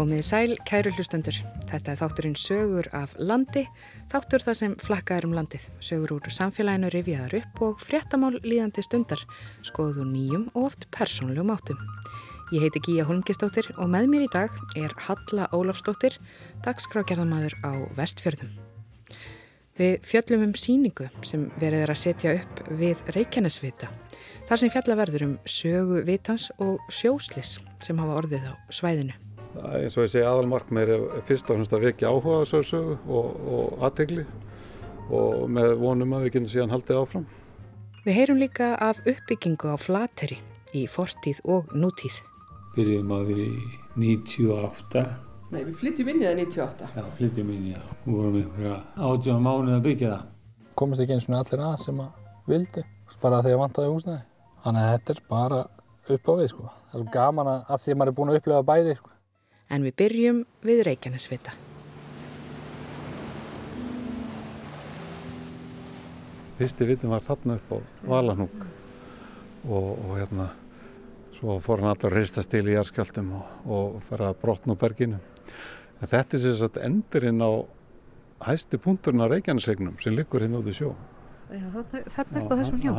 Komið sæl, kæru hlustendur. Þetta er þátturinn sögur af landi, þáttur það sem flakkaður um landið. Sögur úr samfélaginu rifjaðar upp og fréttamál líðandi stundar, skoðu nýjum og oft persónlegum áttum. Ég heiti Gíja Holmgistóttir og með mér í dag er Halla Ólafstóttir, dagskrágerðamadur á Vestfjörðum. Við fjöllum um síningu sem verið er að setja upp við Reykjanesvita, þar sem fjallaverður um sögu vitans og sjóslis sem hafa orðið á svæðinu eins og ég segi aðalmarkmið er fyrst og fremst að vekja áhuga á þessu sögu og, og aðtegli og með vonum að við getum síðan haldið áfram. Við heyrum líka af uppbyggingu á flateri í fortíð og nútíð. Byrjum að við í 98. Nei, við flyttjum inn í það 98. Já, flyttjum inn í það. Við vorum einhverja átjóðan mánuð að byggja það. Komast ekki eins og allir að sem að vildi, bara þegar vantaði húsnæði. Þannig að þetta er bara upp á við sko. Það er svo gaman að því að maður er búin að upplefa bæði sko en við byrjum við Reykjanesvita. Fyrsti vitum var þarna upp á Valanúk og, og hérna svo fór hann allur að reista stil í jarðskjöldum og, og fara að brotna úr berginu. En þetta er sérstaklega endurinn á hæsti punkturinn á Reykjanesregnum sem liggur hérna út í sjó. Já, þarna upp á þessum hjá?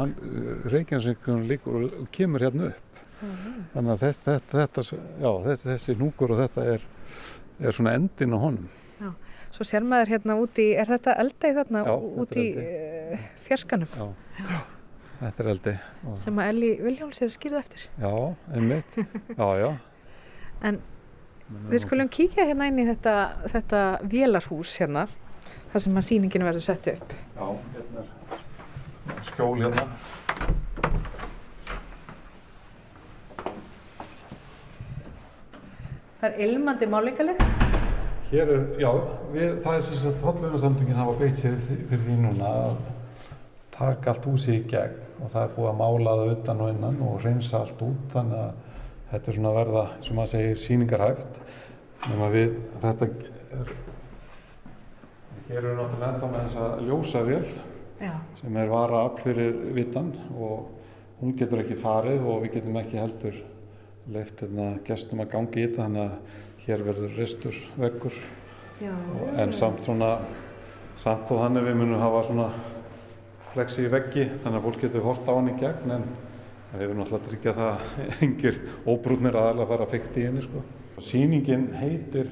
Reykjanesregnum liggur og kemur hérna upp þannig að þess, þetta, þetta, já, þessi, þessi núkur og þetta er, er svona endin á honum. Já. Svo sér maður hérna úti, er þetta eldegi þarna já, úti í uh, fjerskanum? Já, þetta er eldi. Sem að Elli Viljóns er skýrð eftir. Já, einmitt. En við skulum kíkja hérna inn í þetta, þetta vélarhús hérna þar sem að síningin verður sett upp. Já, hérna er skjól hérna Það er ilmandi málingalegt? Hér er, já, við, það er sem sagt hotlunarsamtingin hafa beitt sér fyrir því núna að taka allt húsi í gegn og það er búið að mála það utan og innan og reynsa allt út þannig að þetta er svona verða, sem maður segir, síningarhæft nema við, þetta er hér eru náttúrulega ennþá með þessa ljósavél já. sem er vara afl fyrir vitan og hún getur ekki farið og við getum ekki heldur leift hérna gestum að gangi í þetta þannig að hér verður ristur veggur. Já, en samt svona samt og þannig við munum hafa svona flexi í veggi þannig að fólk getur hort á hann í gegn en við hefum náttúrulega tryggja það engir óbrúnir aðalega að fara að fykta í henni sko. Sýningin heitir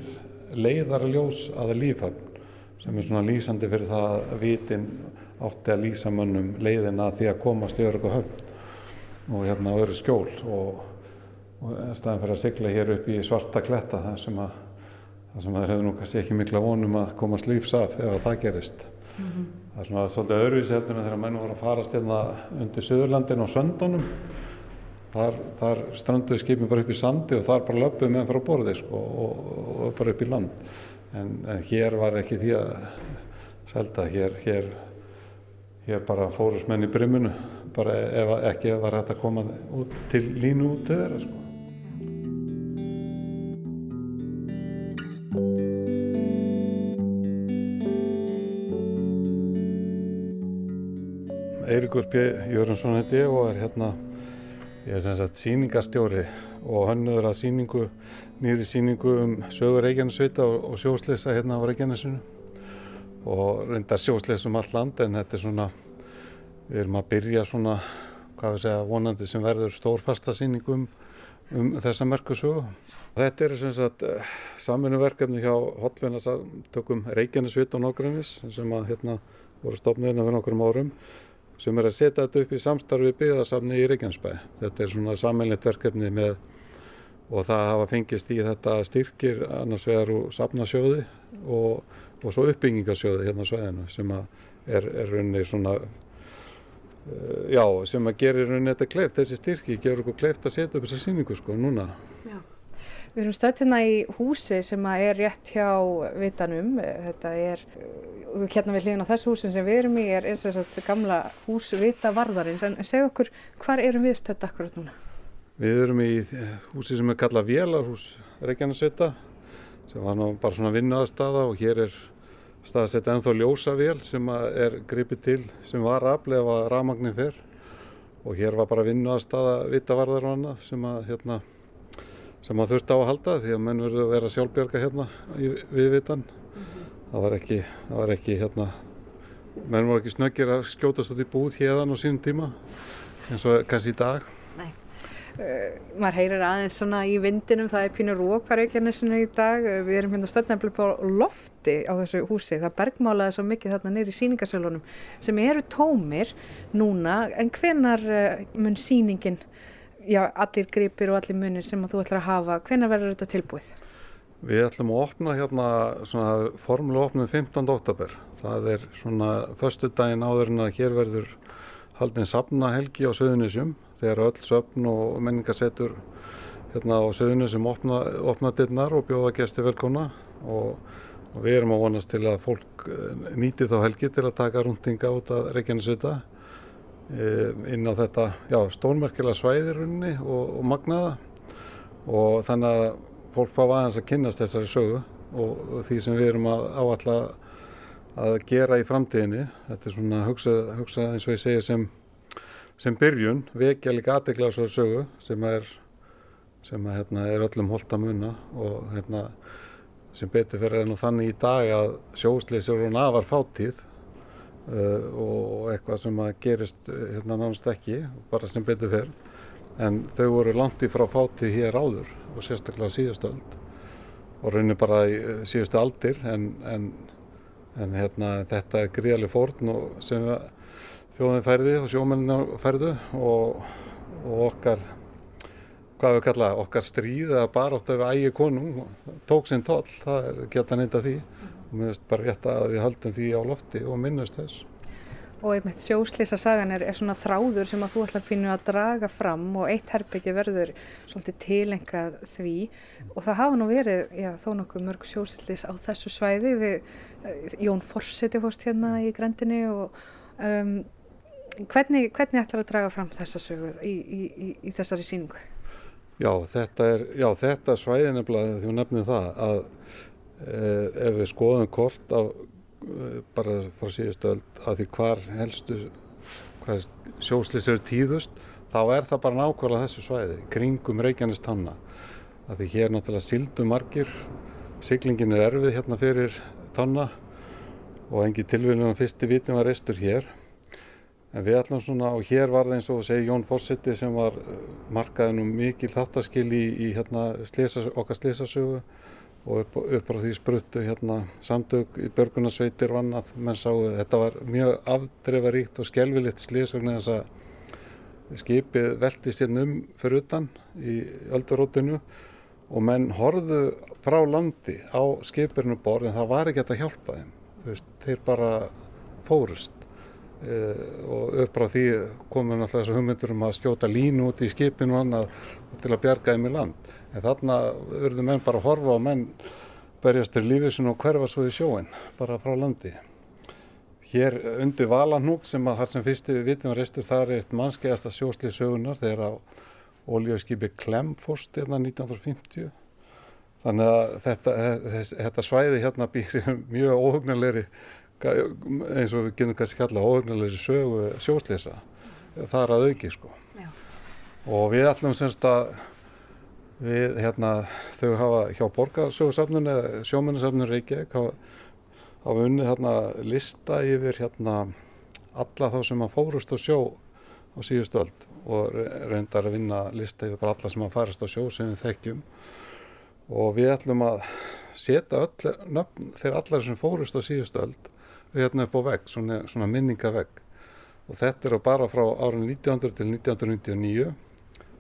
leiðarljós aða lífhafn sem er svona lýsandi fyrir það að vitin átti að lýsa mönnum leiðina því að komast í örgu höfn og hérna öru skjól. Og og staðan fyrir að sigla hér upp í svarta kletta þar sem að það sem að þeir hefðu nú kannski ekki mikla vonum að komast lífs af ef það gerist. Mm -hmm. Það er svona svolítið öðruvísi heldur en þegar menn voru að farast hérna undir Suðurlandin og Söndónum. Þar, þar stranduði skipin bara upp í sandi og þar bara löpuði með frá borði sko, og, og, og bara upp í land. En, en hér var ekki því að selta, hér, hér, hér bara fórust menn í brimunu, bara ef ekki var hægt að koma út, til línu út til þeirra. Sko. Eirikur P. Jörgensson heiti ég og er hérna, ég er sem sagt síningarstjóri og hönnuður að síningu, nýri síningu um sögur Reykjanesvita og, og sjósleysa hérna á Reykjanesinu og reyndar sjósleysa um all land en þetta er svona, við erum að byrja svona, hvað við segja, vonandi sem verður stórfasta síningu um, um þessa merkusögu. Þetta er sem sagt samfunnverkefni hjá hotvinnasamtökum Reykjanesvita og Nógrænis sem að hérna voru stofnið hérna fyrir nokkrum árum sem er að setja þetta upp í samstarfi byggðarsamni í Reykjanesbæ. Þetta er svona sammeilnett verkefni með og það hafa fengist í þetta styrkir annars vegar úr safnasjóði og, og svo uppbyggingasjóði hérna á sveðinu sem er, er runni svona uh, já, sem að gerir runni þetta kleift, þessi styrki gerur okkur kleift að setja upp þessa síningu sko núna. Já. Við erum stöðt hérna í húsi sem er rétt hjá vitanum. Þetta er, hérna við hlýðin á þessu húsin sem við erum í, er eins og þess að gamla hús vita varðarins. En segð okkur, hvar erum við stöðt akkurat núna? Við erum í húsi sem er kallað Vélarhús Reykjanesvita, sem var nú bara svona vinnuaðstafa og hér er staðsett ennþá ljósavél sem er gripið til, sem var aflega að rafmagnin fer og hér var bara vinnuaðstafa vita varðar og annað sem að hérna sem að þurfti á að halda því að menn verður að vera sjálfbjörga hérna í, við vitan það var ekki, það var ekki hérna menn voru ekki snöggir að skjótast út í búð hérðan á sínum tíma eins og kannski í dag. Uh, maður heyrir aðeins svona í vindinum, það er pínur rók á Reykjanesinu í dag, uh, við erum hérna stöldnefnilega på lofti á þessu húsi, það bergmálaði svo mikið þarna neyri síningasölunum sem eru tómir núna, en hvenar uh, mun síningin, já allir gripir og allir munir sem þú ætlar að hafa, hvenar verður þetta tilbúið? Við ætlum að opna hérna svona formulega opnum 15. oktober, það er svona förstu daginn áður en að hér verður haldin safnahelgi á Suðunisjum þegar öll söfn og menningarsetur hérna á Suðunisjum opna, opna dittnar og bjóða gesti velkona og, og við erum að vonast til að fólk nýti þá helgi til að taka rundinga út að Reykjanesvita e, inn á þetta já, stórmerkilega svæðirunni og, og magnaða og þannig að fólk fá aðeins að kynnast þessari sögu og, því sem við erum að áalla að gera í framtíðinni. Þetta er svona hugsað hugsa, eins og ég segja sem sem byrjun. Vekja líka aðdegla á þessu sögu sem er sem að, hérna, er öllum holdt að munna og hérna, sem betur fyrir enn og þannig í dag að sjósleysir og nafar fátíð uh, og eitthvað sem að gerist hérna nánast ekki bara sem betur fyrir en þau voru langt í frá fátíð hér áður og sérstaklega síðustöld og raunir bara í síðustu aldir en, en, en hérna, þetta er gríðarlega fórn sem þjóðin færði og sjómennin færðu og, og okkar hvað við kalla okkar stríð eða bara að við ægi konung tók sinn toll, það er geta nýnda því. Og mér finnst bara rétt að við höldum því á lofti og minnust þess Og einmitt sjóslýsa sagan er, er svona þráður sem að þú ætlar pínu að draga fram og eitt herbyggi verður svolítið tilengað því og það hafa nú verið, já þó nokkuð mörg sjóslýs á þessu svæði við Jón Forseti fórst hérna í grendinni og um, Hvernig, hvernig ætlar að draga fram þessa sögu í, í, í, þessari síningu? Já, þetta er, já, þetta svæði nefnilega því hún nefnir það að e, ef við skoðum kort af bara frá síðustöld að því hvar helstu hvar sjóslis eru tíðust þá er það bara nákvæmlega þessu svæði kringum Reykjanes tanna að því hér náttúrulega sildu margir siglingin er erfið hérna fyrir tanna og engi tilvíðunum fyrsti vitin var reistur hér. En við ætlum svona, og hér var það eins og segi Jón Fossetti sem var uh, markaði nú mikil þáttaskil í, í hérna, slesa, okkar slesasögu og upp, upp á því spruttu hérna, samtök í börgunarsveitir vannað, menn sáu þetta var mjög afdreifaríkt og skjálfilitt slesögn þess að skipið veltist hérna um fyrir utan í öldurótinu og menn horðu frá landi á skipirinu borð en það var ekki að hjálpa þeim, veist, þeir bara fórust. Uh, og upp frá því komum náttúrulega þessu hugmyndur um að skjóta línu út í skipinu og annað til að bjarga þeim í land en þarna urðu menn bara að horfa og menn berjast til lífisinn og hverfa svo í sjóin bara frá landi. Hér undir Valanúk sem að þar sem fyrstu vitum reistur það er eitt mannskeiðasta sjóslið sögunar þegar á oljöskipi Klemfost hérna 1950 þannig að þetta, þetta svæði hérna býr mjög óhugnarleiri eins og við getum kannski kalla óhugnulegri það er að auki sko. Já. og við ætlum semst að við hérna þau hafa hjá borgarsögursafnun eða sjómennarsafnun Reykjavík hafa, hafa unnið hérna lista yfir hérna alla þá sem að fórust á sjó á síðustu öld og reyndar að vinna lista yfir alla sem að farast á sjó sem við þekkjum. Og við ætlum að setja öll nöfn þegar allar sem fórust á síðustu öld hérna upp á vegg, svona, svona minningavegg og þetta er bara frá árið 1900 til 1999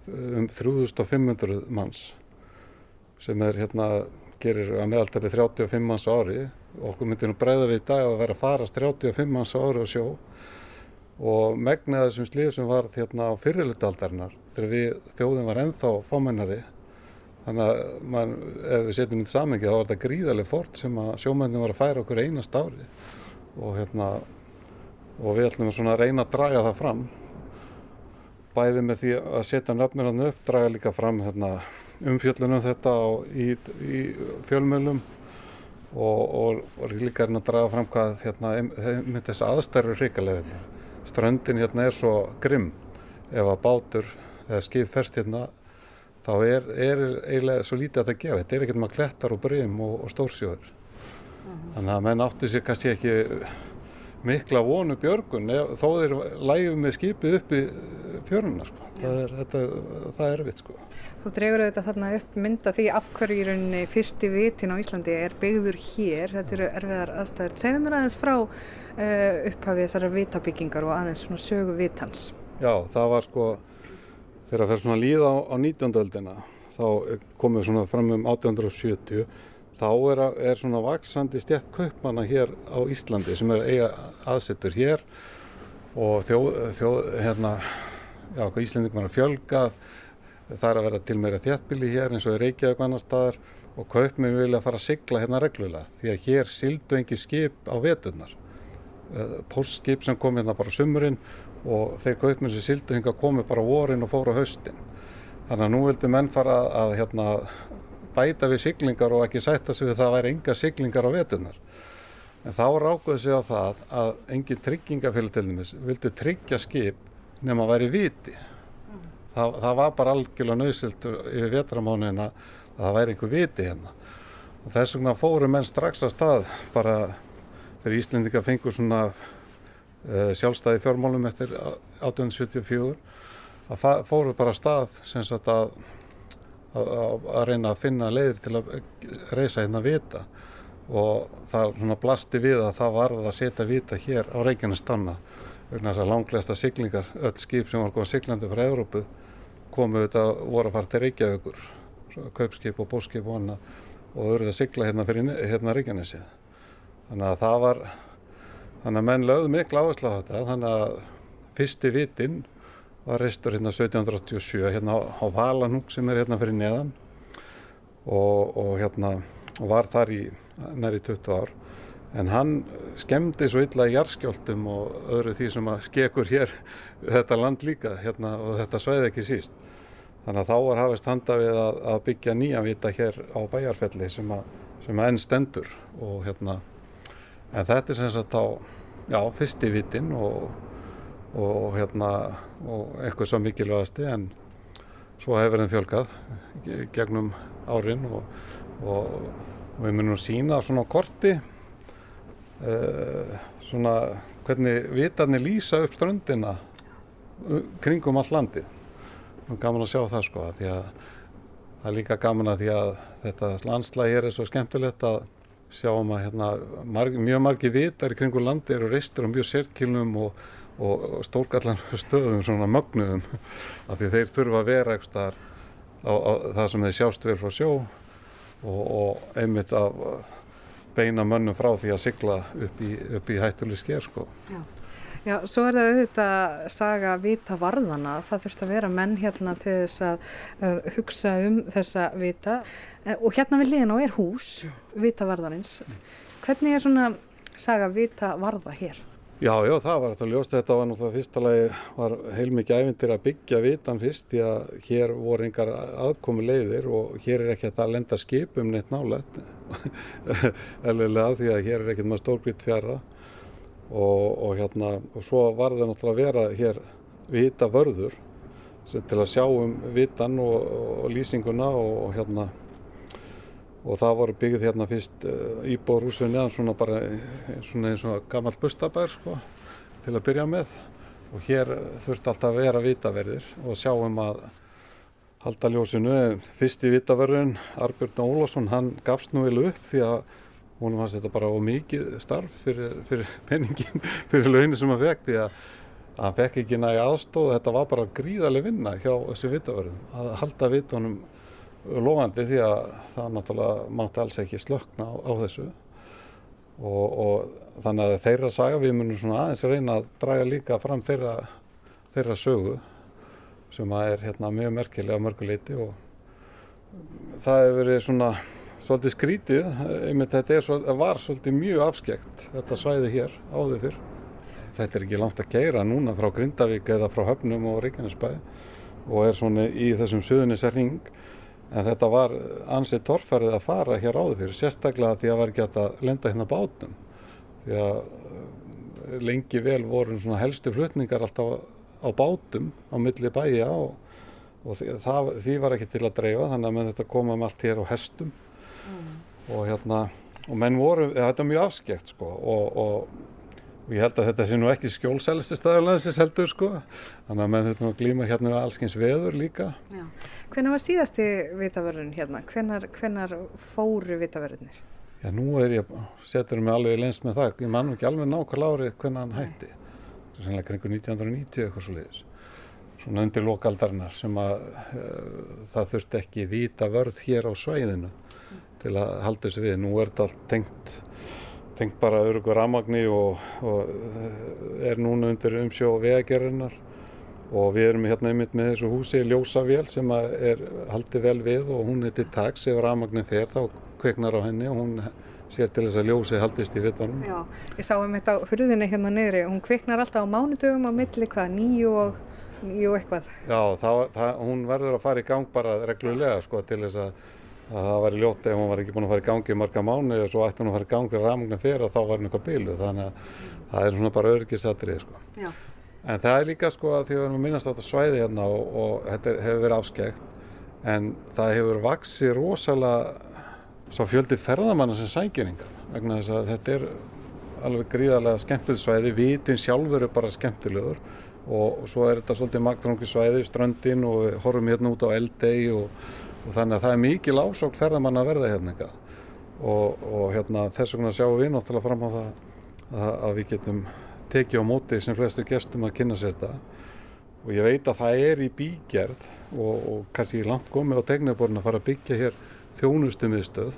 um 3500 manns sem er hérna gerir að meðaltali 35 manns á ári. Og okkur myndir nú breyða við í dag að vera að farast 35 manns á ári á sjó. Og megna þessum slíð sem var hérna á fyrirlutaldarinnar þegar við þjóðin var ennþá fámennari þannig að man, ef við setjum þetta samengi þá var þetta gríðarlega fort sem að sjómennin var að færa okkur einast ári. Og hérna og við ætlum að reyna að draga það fram bæði með því að setja hann upp, draga líka fram hérna, umfjöllunum þetta á, í, í fjölmjölum og, og, líka að draga fram hvað hérna, með þess aðstæru hrikalegðin ströndin hérna er svo grimm ef að bátur eða skip ferst hérna þá er, er eiginlega svo lítið að það gera. Þetta er ekkert maður klettar og breym og, og stórsjóður. Þannig að menn átti sér kannski ekki mikla vonu björgun ef, þó þeir lægum með skipið upp í fjöruna. Sko. Það, er, þetta, það er erfitt sko. Þú dregur auðvitað þarna upp mynda því af hverju í rauninni fyrsti vitin á Íslandi er byggður hér. Þetta eru erfiðar aðstæður. Segðu mér aðeins frá uh, upphafið þessara vitabyggingar og aðeins svona sögu vitans. Já, það var sko, þegar það fer svona líða á, á 19. öldina, þá komum við svona fram um 1870, þá er, er svona vaksandi stjætt kaupmanna hér á Íslandi sem er eiga aðsettur hér og þjóð, þjóð hérna, já, hvað Íslandingum er að fjölgað, það er að vera til meira þjættbíli hér eins og í Reykjavík annar staðar og kaupmenn vilja fara að sigla hérna reglulega því að hér sildu engi skip á veturnar. Postskip sem kom hérna bara sumurinn og þeir kaupmenn sem sildu hinga komu bara vorin og fóru á haustin. Þannig að nú vildu menn fara að hérna, bæta við siglingar og ekki sætta sig við það að væri enga siglingar á veturnar. En þá rákuðu sig á það að engin tryggingafélag til dæmis vildu tryggja skip nema að væri viti. Það, það var bara algjörlega nöðsilt yfir vetramánuðina að það væri einhver viti hérna. Og þess vegna fóru menn strax að stað bara þegar Íslendinga fengur svona uh, sjálfstæði fjármálum eftir 1874 að fóru bara að stað sem sagt að, að, reyna að finna leiðir til að reysa hérna vita. Og það svona blasti við að það varð að setja vita hér á Reykjanestanna vegna þess að langlegasta siglingar, öll skip sem var góða siglandi frá Evrópu komu þetta voru að fara til Reykjavíkur. Kaupskip og bóskip og annað. Og auðvitað að sigla hérna fyrir hérna Reykjanesið. Þannig að það var þannig að menn lögðu miklu áherslu á þetta. Þannig að fyrsti vitinn var reistur hérna 1787 hérna á, Valanúk sem er hérna fyrir neðan. Og, og hérna var þar í næri 20 ár. En hann skemmdi svo illa í jarðskjálftum og öðru því sem að skekur hér þetta land líka hérna og þetta svæði ekki síst. Þannig að þá var hafist handa við að, að byggja nýja vita hér á bæjarfelli sem að, sem að enn stendur. Og hérna en þetta er sem sagt á já, fyrsti vitin og, og hérna og eitthvað svo mikilvægasti en svo hefur þeim fjölgað ge- gegnum árin og, og, og við munum sína svona korti uh, svona hvernig vitarnir lýsa upp ströndina kringum all landið. Og gaman að sjá það sko af því að það er líka gaman að því að þetta landslæg hér er svo skemmtilegt að sjáum að hérna, marg, mjög margi vitar kringum landi eru reistur á mjög sérkilnum og, og, stórkallan stöðum svona mögnuðum af því þeir þurfa að vera eitthvað staðar á, á það sem þeir sjást verið frá sjó og, og einmitt að beina mönnum frá því að sigla upp í, í hættuleg sker sko. Já, svo er það auðvitað saga vita varðana. Það þurft að vera menn hérna til þess að, að hugsa um þessa vita. Eh, Og hérna við liðin á er hús, vita varðanins. Hvernig er svona saga vita varða hér? Já, já, það var þetta ljóst. Þetta var náttúrulega fyrsta lagi var heilmikið æfintir að byggja vitan fyrst því að hér voru engar aðkomu leiðir og hér er ekki hægt að lenda skipum neitt nálægt eðlilega því að hér er ekkert maður stórgrýtt fjara og, og hérna og svo var það náttúrulega að vera hér vita vörður til að sjá um vitan og, og lýsinguna og hérna og það voru byggð hérna fyrst uh, íbúrhús við neðan svona bara eh, svona eins og gammal bustabær sko til að byrja með og hér þurfti alltaf að vera vitaverðir og sjá um að halda ljósinu. Fyrsti vitaverðin, Arbjörn Ólafsson, hann gafst nú vel upp því að hún fannst þetta bara of mikið starf fyrir, fyrir penningin, fyrir launin sem hann fekk því að hann fekk ekki nægi aðstóð þetta var bara gríðarlega vinna hjá þessum vitaverðum að halda vitunum lofandi því að það náttúrulega mátti alls ekki slökna á, á þessu og, og þannig að þeirra saga við munum svona aðeins reyna að draga líka fram þeirra, þeirra sögu sem að er hérna mjög merkilega mörguleiti og það hefur verið svona svolítið skrítið, einmitt þetta er, svol- var svolítið mjög afskekt þetta svæði hér áður fyrr. Þetta er ekki langt að keira núna frá Grindavík eða frá Höfnum og Reykjanesbæ og er svona í þessum suðunisar ring en þetta var ansið torfærið að fara hér áður fyrir, sérstaklega því að var ekki að lenda hérna bátum. Því að eh, lengi vel voru svona helstu flutningar alltaf á bátum á milli bæja og og því, það, því var ekki til að dreifa þannig að menn þetta koma með allt hér á hestum. Og hérna og menn voru, ja, þetta er mjög afskekt sko og, og, og ég held að þetta sé nú ekki skjólsælisti staðurlandsins heldur sko. Þannig að menn þetta glíma hérna við allskins veður líka Hvenær var síðasti vitavörðun hérna? Hvenar fóru vitavörðunir? Já, nú er ég, setur mig alveg í lens með það, ég man nú ekki alveg nákvæmlega árið hvernig hann hætti. Sannlega kringu 1990 eitthvað svo leiðis. Svona undir lokaldarinnar sem að uh, það þurfti ekki vita vörð hér á svæðinu til að halda þessu við. Nú er þetta allt tengt, tengt bara örugur ramagni og, og er núna undir umsjó vegagerðinnar og við erum hérna einmitt með þessu húsi ljósavél sem er haldið vel við og hún er til tags ef ramagnin fer þá kveiknar á henni og hún sér til þess að ljósið haldist í vittunum. Já, ég sá um þetta hurðinni hérna niðri, hún kveiknar alltaf á mánudögum á milli hvað, nýju og, nýju eitthvað. Já, það, það, hún verður að fara í gang bara reglulega sko til þess að, að það væri ljótt ef hún var ekki búin að fara í gangi í marga mánu og svo ætti hún að fara í gang til ramagnin fer og þá var hún eitthvað bílu þannig að það er svona bara örgisatrið sko. Já. En það er líka sko að því við erum að minnast á þetta svæði hérna og, og þetta er, hefur verið afskekt en það hefur vaksið rosalega svo fjöldi ferðamanna sem sækjeringa vegna þess að þetta er alveg gríðarlega skemmtilegt svæði, vitin sjálfur er bara skemmtilegur og, og svo er þetta svolítið magdrungi svæði, ströndin og horfum hérna út á eldei og, og þannig að það er mikil ásók ferðamanna að verða hérna og, og hérna þess vegna sjáum við náttúrulega fram á það að, að við getum tekið á móti sem flestu gestum að kynna sér þetta. Og ég veit að það er í bígerð og, og kannski langt komið á tegnaborinn að fara að byggja hér þjónustumiðstöð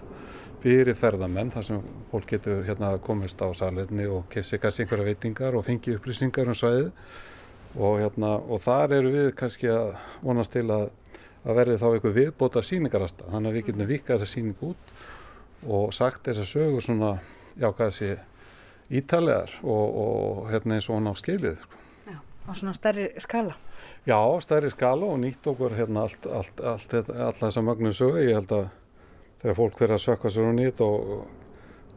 fyrir ferðamenn þar sem fólk getur hérna komist á salerni og kessi kannski einhverja veitingar og fengi upplýsingar um svæðið. Og, hérna, og þar eru við kannski að vonast til að, að verði þá einhver viðbóta síningarasta þannig að við getum vikað þessa síning út og sagt þessa sögu svona, já hvað sé ítalegar og, og hérna eins og hann á skilið. Sko. Já, á svona stærri skala. Já, stærri skala og nýtt okkur hérna allt, allt, allt, allt, allt þessa mögnum sögu. Ég held að þegar fólk verður að sökka sér á nýtt og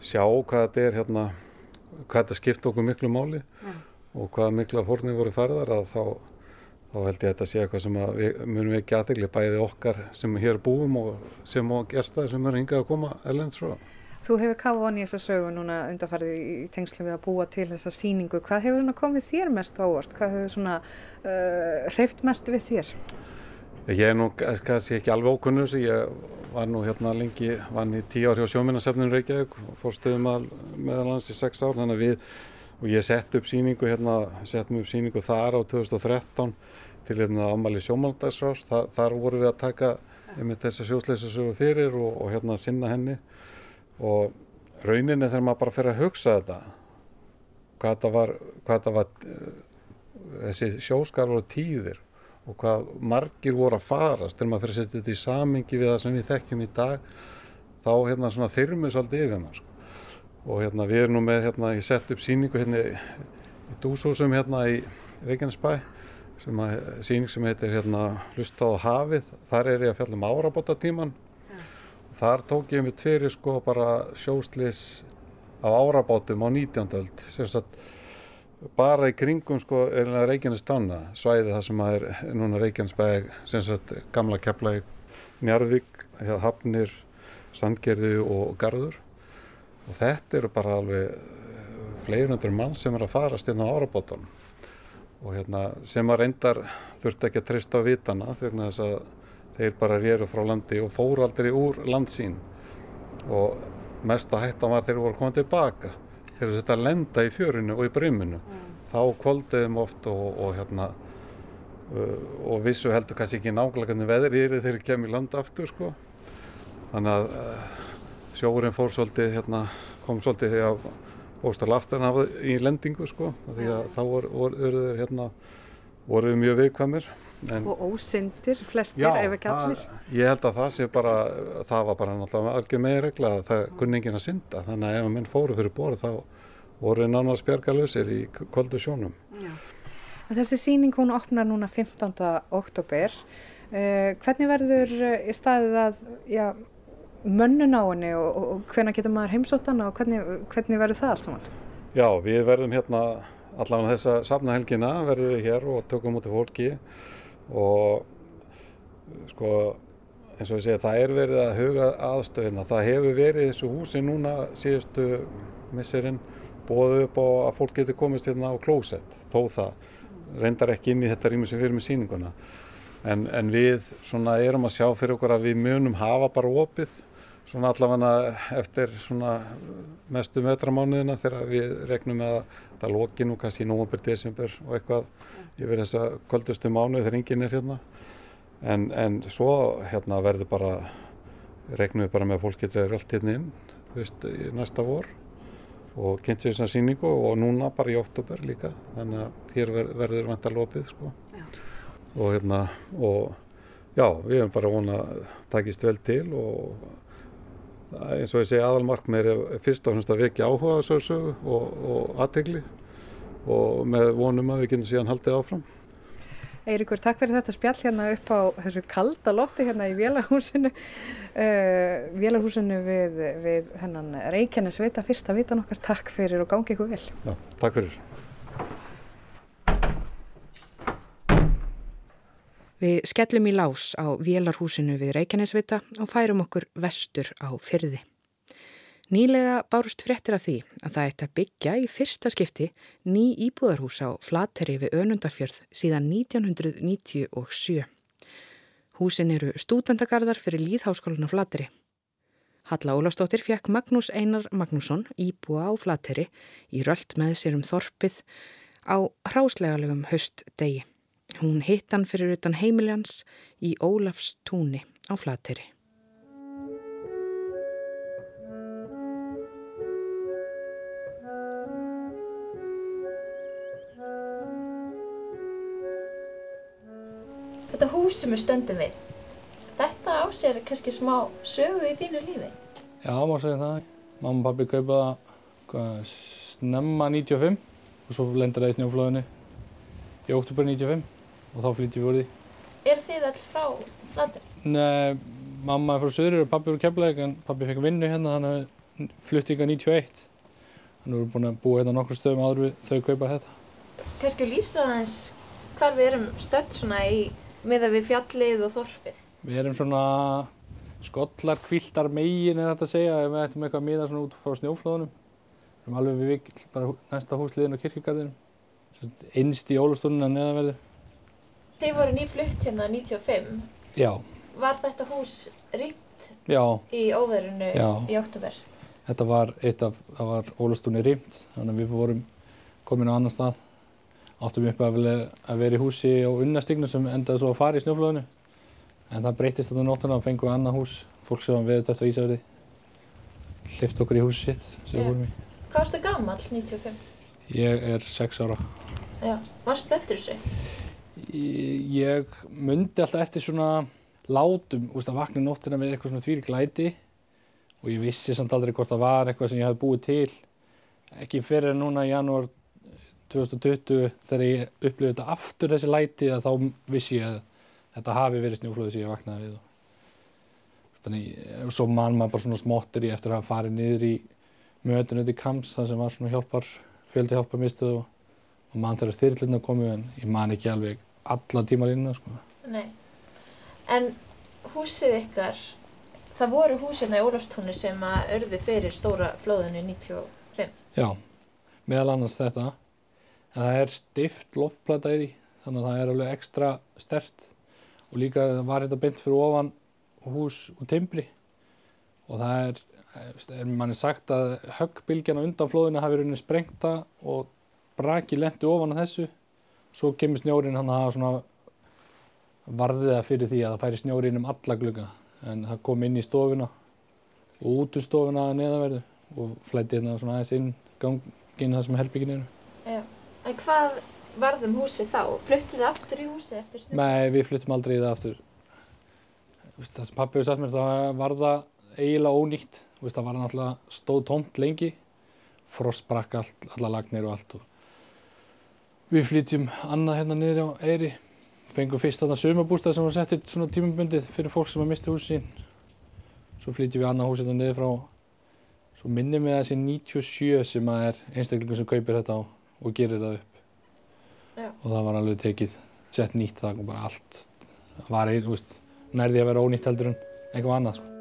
sjá hvað þetta er hérna, hvað þetta skipt okkur miklu máli Já. og hvað miklu fórnir voru færðar að þá, þá held ég að þetta sé eitthvað sem við munum ekki aðtegli bæði okkar sem hér búum og sem og gestaði sem eru hingað að koma erlends frá. Þú hefur kafað onni í þessa sögu núna undarfarið í tengslu við að búa til þessa síningu. Hvað hefur komið þér mest ávart? Hvað hefur svona uh, hreift mest við þér? Ég er nú kannski ekki alveg ókunnur þessu. Ég var nú hérna lengi, vann í tíu ár hjá sjóminnarsefninu Reykjavík og fór stöðum að meðal hans í sex ár. Þannig að við, og ég sett upp síningu hérna, settum upp síningu þar á 2013 til hérna ámali sjómaldagsrás. Þar, þar voru við að taka einmitt þessa sjósleisasögu fyrir og, og hérna sinna henni og rauninni þegar maður bara fyrir að hugsa þetta hvað þetta var, hvað þetta var þessi sjóskar voru tíðir og hvað margir voru að farast þegar maður fyrir að setja þetta í samingi við það sem við þekkjum í dag þá hérna svona þyrmið svolítið yfir maður sko. og hérna við erum nú með hérna ég sett upp síningu hérna í dúshúsum hérna í Reykjanesbæ sem að síning sem heitir hérna Lustað á hafið þar er ég að fjalla um árabótatíman Þar tók ég mig tverir sko bara sjóslis á árabátum á 19. öld, sérstaklega bara í kringum sko er Reykjanestanna, svæði það sem er núna Reykjanesbæg, sérstaklega gamla Keflæk, Njarvík, Hafnir, Sandgerði og Garður og þetta eru bara alveg fleirundur mann sem er að farast inn á árabátunum og hérna sem að reyndar þurfti ekki að treysta á vitana þegar þess að þeir bara réru frá landi og fóru aldrei úr landsín og mesta hættan var þeir voru komið tilbaka þegar þetta lenda í fjörinu og í bryminu mm. þá kvöldiðum oft og, og hérna uh, og vissu heldur kannski ekki nákvæmlega hvernig veður er þegar þeir kemur í landa aftur sko. Þannig að uh, sjóurinn fór svolítið hérna, kom svolítið þegar bóstal aftur í lendingu sko. Því að þá voru, voru, hérna, voru mjög viðkvæmir En, og ósyndir flestir já, ef ekki allir ég held að það sé bara það var bara náttúrulega algjör með regla að það kunni enginn að synda þannig að ef minn fóru fyrir bóru þá voru nánast bjargalösir í kvöldu sjónum já. Þessi síning hún opnar núna 15. oktober uh, hvernig verður í staðið að já, mönnun á henni og, og, og hvernig getur maður heimsóttan og hvernig, hvernig verður það allt saman? Já, við verðum hérna allavega þessa safnahelgina verðum við hér og tökum út í fólki og sko eins og ég segja það er verið að huga aðstöðina það hefur verið þessu húsi núna síðustu misserinn bóðu upp á að fólk getur komist hérna á klósett þó það. Reyndar ekki inn í þetta rými sem fyrir með sýninguna. En, en við svona erum að sjá fyrir okkur að við munum hafa bara opið svona allavega eftir svona mestu metramánuðina þegar við regnum með að það loki nú kannski í nógumber, desember og eitthvað yfir þessa kvöldustu mánuð þegar enginn er hérna. En, en svo hérna verður bara regnum við bara með að fólk getur allt hérna inn veist, næsta vor og kynnt sér þessa síningu og núna bara í oktober líka. Þannig að ver, verður vantar lopið sko. og hérna og já, við erum bara vona að takist vel til og eins og ég segi aðalmarkmið er fyrst og fremst að vekja áhuga á þessu sögu og, og aðtegli og með vonum að við getum síðan haldið áfram. Eirikur, takk fyrir þetta spjall hérna upp á þessu kalda lofti hérna í Vélarhúsinu uh, Vélarhúsinu við, við hennan Reykjanes Vita fyrsta vitan okkar, takk fyrir og gangi ykkur vel. Já, takk fyrir. Við skellum í lás á Vélarhúsinu við Reykjanesvita og færum okkur vestur á fyrði. Nýlega bárust fréttir af því að það ætti að byggja í fyrsta skipti ný íbúðarhús á Flateri við Önundafjörð síðan 1997. Húsin eru stúdendagarðar fyrir Líðháskólan á Flateri. Halla Ólafstóttir fekk Magnús Einar Magnússon íbúa á Flateri í rölt með sér um þorpið á hráslegalegum höst degi. Hún hitt hann fyrir utan heimiljans í Ólafs túni á Flateri. Þetta hús sem við stöndum við, þetta á sér kannski smá sögu í þínu lífi? Já, má segja það. Mamma og pabbi kaupa það snemma 95 og svo lendur það í snjóflöðinu í oktober 95 og þá flytjum við úr því. Eru þið all frá Flateri? Nei, mamma er frá Söður og pabbi er úr Keflavík en pabbi fekk vinnu hérna þannig að flutti yngar 91. Þannig að við erum búin að búa hérna nokkur stöðum áður við þau kaupa þetta. Kannski lýsra aðeins hvar við erum stödd svona í miða við fjallið og þorpið. Við erum svona skollar, kviltar megin er þetta að segja ef við ættum eitthvað að miða svona út frá snjóflóðunum. Við erum alveg við vikl, bara næsta húsliðin á kirkjugarðinu. Einst í ólastununa neðanverðu. Þið voru nýflutt hérna 95. Já, Var þetta hús rýmt já, í óverunu Já. í oktober? þetta var eitt af, það var ólastunni rýmt, þannig að við vorum komin á annan stað. Áttum upp að, að vera í húsi á unnastignu sem endaði svo að fara í snjóflóðinu. En það breytist þetta nóttuna og fengum við annað hús, fólk sem var veðut eftir Ísafjörði. Hlift okkur í húsi sitt sem við vorum í. Hvað varstu gammal 95? Ég er sex ára. Já. Varstu eftir þessu? Ég mundi alltaf eftir svona látum, úst, að vakna nóttina með eitthvað svona þvíri glæti og ég vissi samt aldrei hvort það var eitthvað sem ég hafði búið til. Ekki fyrir núna í janúar 2020 þegar ég upplifði þetta aftur þessi læti að þá vissi ég að þetta hafi verið snjóflóði sem ég vaknaði við. Þannig, og svo man maður bara svona smottir í eftir að farið niður í mötun út í Kams þar sem var svona hjálpar, fjöldi hjálpar mistuð og, mann þegar þyrlirna komu en ég man ekki alveg alla tímalínuna sko. Nei. En húsið ykkar, það voru húsina í Ólafstúni sem að örðu fyrir stóra flóðinu 95. Já, meðal annars þetta. En það er stift loftplata í því, þannig að það er alveg ekstra stert. Og líka var þetta beint fyrir ofan hús úr timbri. Og það er, er manni sagt að höggbylgjan á undan flóðinu hafi rauninni sprengta og braki lendi ofan á þessu. Svo kemur snjórin hann að svona varðiða fyrir því að það færi snjórin um alla glugga. En það kom inn í stofuna og út úr stofuna að neðanverðu og flætti hérna svona aðeins inn ganginn það sem herbyggin eru. Já. En hvað varðum húsið þá? Fluttuð þið aftur í húsið eftir snö? Nei, við fluttum aldrei það aftur. Það sem pappi hefur sagt mér, það var það eiginlega ónýtt. Það var náttúrulega stóð tómt lengi, frost brakk allt, alla lagnir og allt. Og við flytjum annað hérna niður á Eyri. Fengum fyrst þarna sumabústað sem var settið svona tímabundið fyrir fólk sem að misti húsin sín. Svo flytjum við annað hús hérna niður frá, svo minnum við að þessi 97 sem að er einstaklingur sem kaupir þetta á og gerir það upp. Já. Og það var alveg tekið, sett nýtt það og bara allt. Var þú veist, nærði að vera ónýtt heldur en eitthvað annað sko.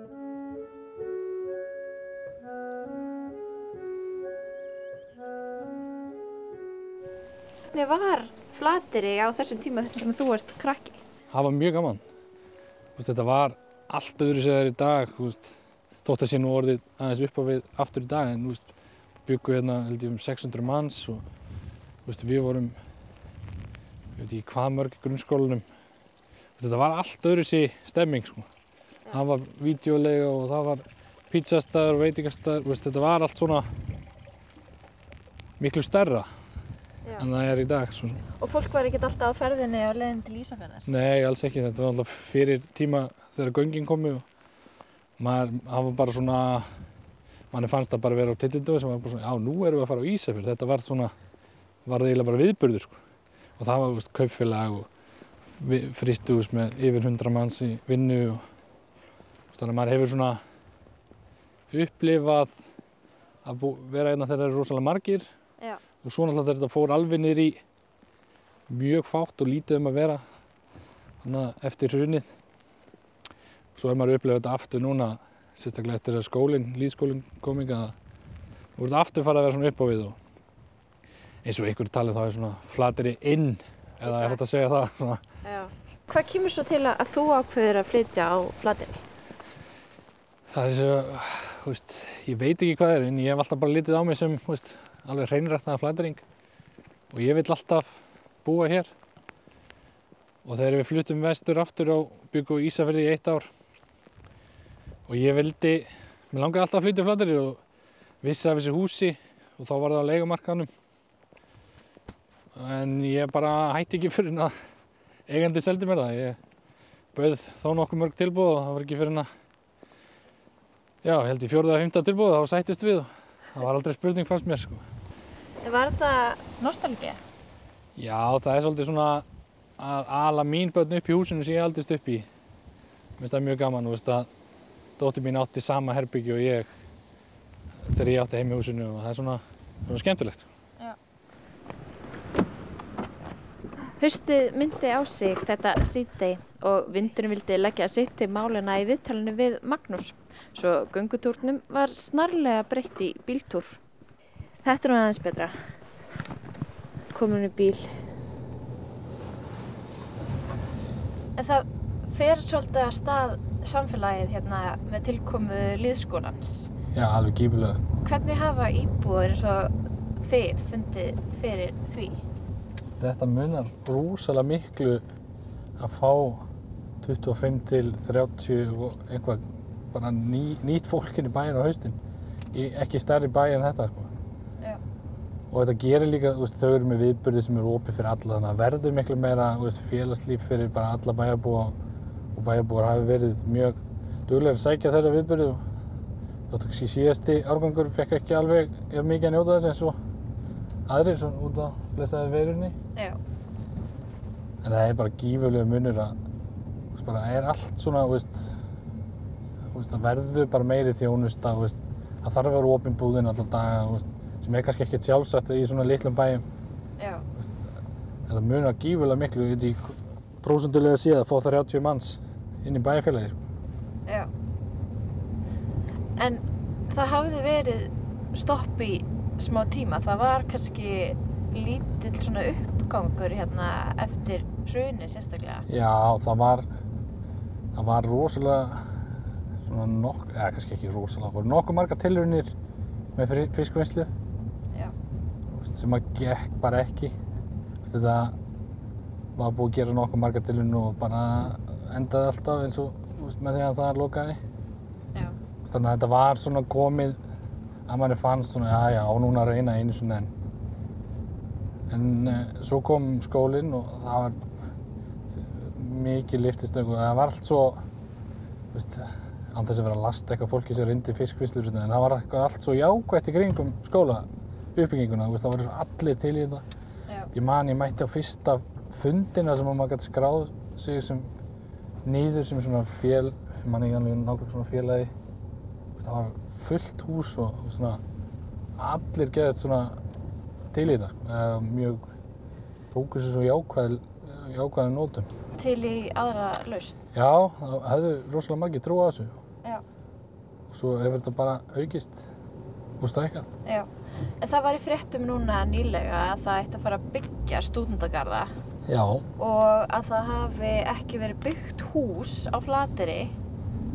Hvernig var flateri á þessum tíma sem þú varst krakki? Það var mjög gaman. Þetta var allt öðru sem það er í dag. þótt að sé nú orðið aðeins upp á við aftur í dag en þú veist, byggu hérna held ég um 600 manns og við vorum ég veit ekki hvað mörg grunnskólanum. Þetta var allt öðru sér stemming sko. Það var vídeolega og það var pizzastæður og veitingastæður. þetta var allt svona miklu stærra. En það er í dag. Svona. Og fólk var ekkert alltaf á ferðinni á leiðin til Ísafjörðar? Nei, alls ekki. Þetta var alltaf fyrir tíma þegar göngin komu og maður, var bara svona, manni fannst það bara vera á tillindöðu sem var bara svona, já, nú erum við að fara á Ísafjörð. Þetta var svona, var það eiginlega bara viðburður, sko. Og það var, veist, kaupfélag og frystihús með yfir hundra manns í vinnu og þannig að maður hefur svona upplifað að vera einna þegar það eru rosalega margir. Og svo náttúrulega þegar þetta fór alveg niður í mjög fátt og lítið um að vera þannig eftir hrunið svo er maður upplifað þetta aftur núna sérstaklega eftir að skólinn, líðskólinn kom ekki að nú er þetta aftur farið að vera svona upp á við og eins og einhverju talið þá er svona flateri inn eða er þetta að segja það svona. Já. Hvað kemur svo til að þú ákveður að flytja á flateri? það er að þú veist, ég veit ekki hvað er en ég hef alltaf bara litið á mig sem þú veist, alveg hreinræktaða flatering og ég vil alltaf búa hér. Og þegar við fluttum vestur aftur og byggum í Ísafirði í eitt ár og ég vildi mér langaði alltaf að flytja á flateri og vissi af þessi húsi og þá var það á leigumarkanum en ég bara hætti ekki fyrir að eigandi seldi mér það. Ég bauð þá nokkuð mörg tilbúð og það var ekki fyrir að Já, ég held í fjórða að fymta tilbúið þá sættist við og það var aldrei spurning fannst mér sko. Var þetta nostalgía? Já, það er svolítið svona að ala mín börn upp í húsinu sem ég aldist upp í. Mér finnst það mjög gaman, þú veist að dóttir mín átti sama herbyggju og ég þegar ég átti heim í húsinu og það er svona, svona skemmtilegt. Sko. Haustið myndi á sig þetta síðdegi og vindurinn vildi leggja sitt til málina í viðtalinu við Magnús. Svo göngutúrnum var snarlega breytt í bíltúr. Þetta er nú aðeins betra. Komin í bíl. En það fer svolítið að stað samfélagið hérna með tilkomu liðskólans. Já, alveg gífulega. Hvernig hafa íbúður eins og þið fundið fyrir því? Þetta munar rúsalega miklu að fá 25 til 30 og einhvað bara ný, nýtt fólkin í bæinn á haustin. Í, ekki stærri bæ en þetta sko. Og þetta gerir líka, veist, þau eru með viðbyrði sem eru opið fyrir alla þannig að verður miklu meira veist, félagslíf fyrir bara alla bæjarbúa og bæjarbúar hafi verið mjög duglega að sækja þeirra viðbyrði og þóttu kannski síðasti árgangur fekk ekki alveg ef mikið að njóta þess eins og aðrir svona út á blessaði veirunni. Já. En það er bara gífurlega munur að bara er allt svona, veist, það verður bara meiri þjónusta, það þarf að vera opinn búðin allan daga, sem er kannski ekkert sjálfsagt í svona litlum bæjum. Já. En það munar gífurlega miklu, veit ekki, prósundulega séð að fá 30 manns inn í bæjarfélagi, sko. Já. En það hafði verið stopp í smá tíma. Það var kannski lítill svona uppgangur hérna eftir hruni sérstaklega. Já, það var, það var rosalega, svona nokk, eða kannski ekki rosalega, það voru nokkuð marga tilraunir með fiskvinnslu. Sem að gekk bara ekki. Þetta var búið að gera nokkuð marga tilun og bara endaði alltaf eins og veist, með því að það lokaði. Já. Þannig að þetta var svona komið að manni fannst svona, já já, á núna reyna einu svona en en uh, svo kom skólinn og það var mikið lyftistöng og það var allt svo veist, án þess að vera að lasta eitthvað fólki sem reyndi fiskvislur en það var allt svo jákvætt í kringum skóla uppbygginguna, þú veist, það voru svo allir til í þetta. Já. Ég man, ég mætti á fyrsta fundina sem að maður gæti skráð sig sem nýður sem svona fél, ég man ekki alveg nákvæmlega svona félagi. Það var fullt hús og svona allir geðið svona til í þetta, sko. Mjög tóku sér svo jákvæð jákvæðum nótum. Til í aðra laust. Já, það hefðu rosalega margir trú á þessu. Já. Og svo hefur þetta bara aukist og stækkað. Já. En það var í fréttum núna nýlega að það ætti að fara að byggja stúdendagarða Já, og að það hafi ekki verið byggt hús á Flateri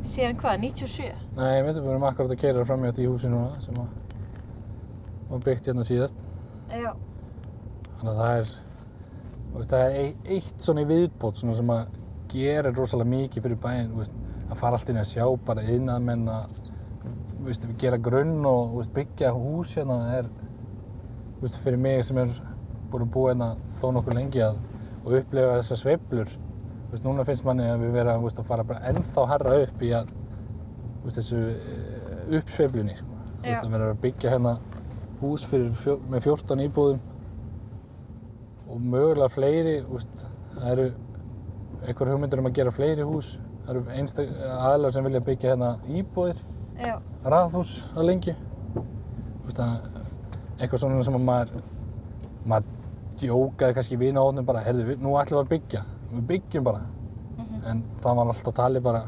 síðan hvað, 97? nei, við erum akkurat að keira fram hjá því húsi núna sem að var byggt hérna síðast. Já. Þannig að það er, veist, það er ei- eitt svona í viðbót svona sem að gera rosalega mikið fyrir bæinn, að fara allt inn að sjá bara iðnaðmenn að, þú veist, gera grunn og, veist, byggja hús hérna er, veist, fyrir mig sem er búin að búa hérna þó nokkuð lengi að, og upplefa þessar sveiflur, núna finnst manni að við vera, að fara bara ennþá herra upp í að, þessu eh, uppsveiflunni, sko. Að vera að byggja hérna hús fyrir, fjó, með 14 íbúðum og mögulega fleiri, það eru einhver hugmyndur um að gera fleiri hús. Það eru aðlar sem vilja byggja hérna íbúðir, Já. Raðhús að lengi. Eitthvað svona sem að maður, maður djókaði kannski í vinahóðnum bara, heyrðu, við- nú ætlum við að byggja, við byggjum bara. En það var alltaf talið bara,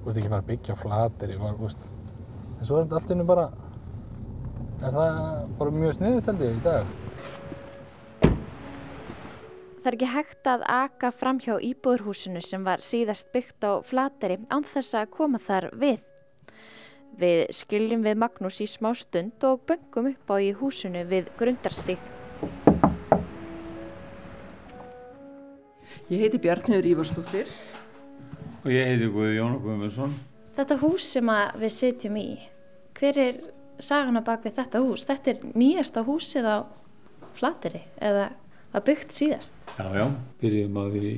þú veist ekki bara byggja flatir, var, úst. En svo er þetta allt innu bara, er það bara mjög sniðut held ég í dag. Það er ekki hægt að aka fram hjá íbúðurhúsinu sem var síðast byggt á Flateri án þess að koma þar við. Við skiljum við Magnús í smá stund og böngum upp á í húsinu við grundarstík. Ég heiti Bjarnhjör Ívarsdóttir. Og ég heiti Guðjón Guðmundsson. Þetta hús sem að við sitjum í, hver er sagan á bak við þetta hús? Þetta er nýjasta húsið á Flateri eða var byggt síðast? Já, já, byrjum að því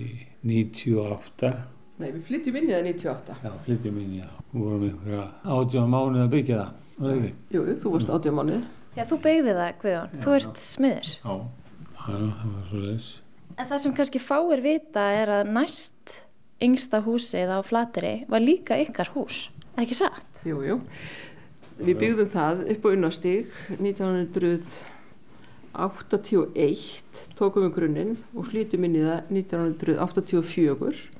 98. Nei, við flytjum inn í það 98. Já, flytjum inn, já. Við vorum einhverja átján mánuð að byggja það. Var það ekki? Jú, þú varst átjá mánuð. Já, þú byggði það, Guðjón. Þú ert smiður. Já. Já, það var svo leiðis. En það sem kannski fáir vita er að næst yngsta húsið á Flateri var líka ykkar hús, ekki satt? Jú, jú. Við byggðum það upp á unnastík 1981, tókum við grunninn og flytjum inn í það 1984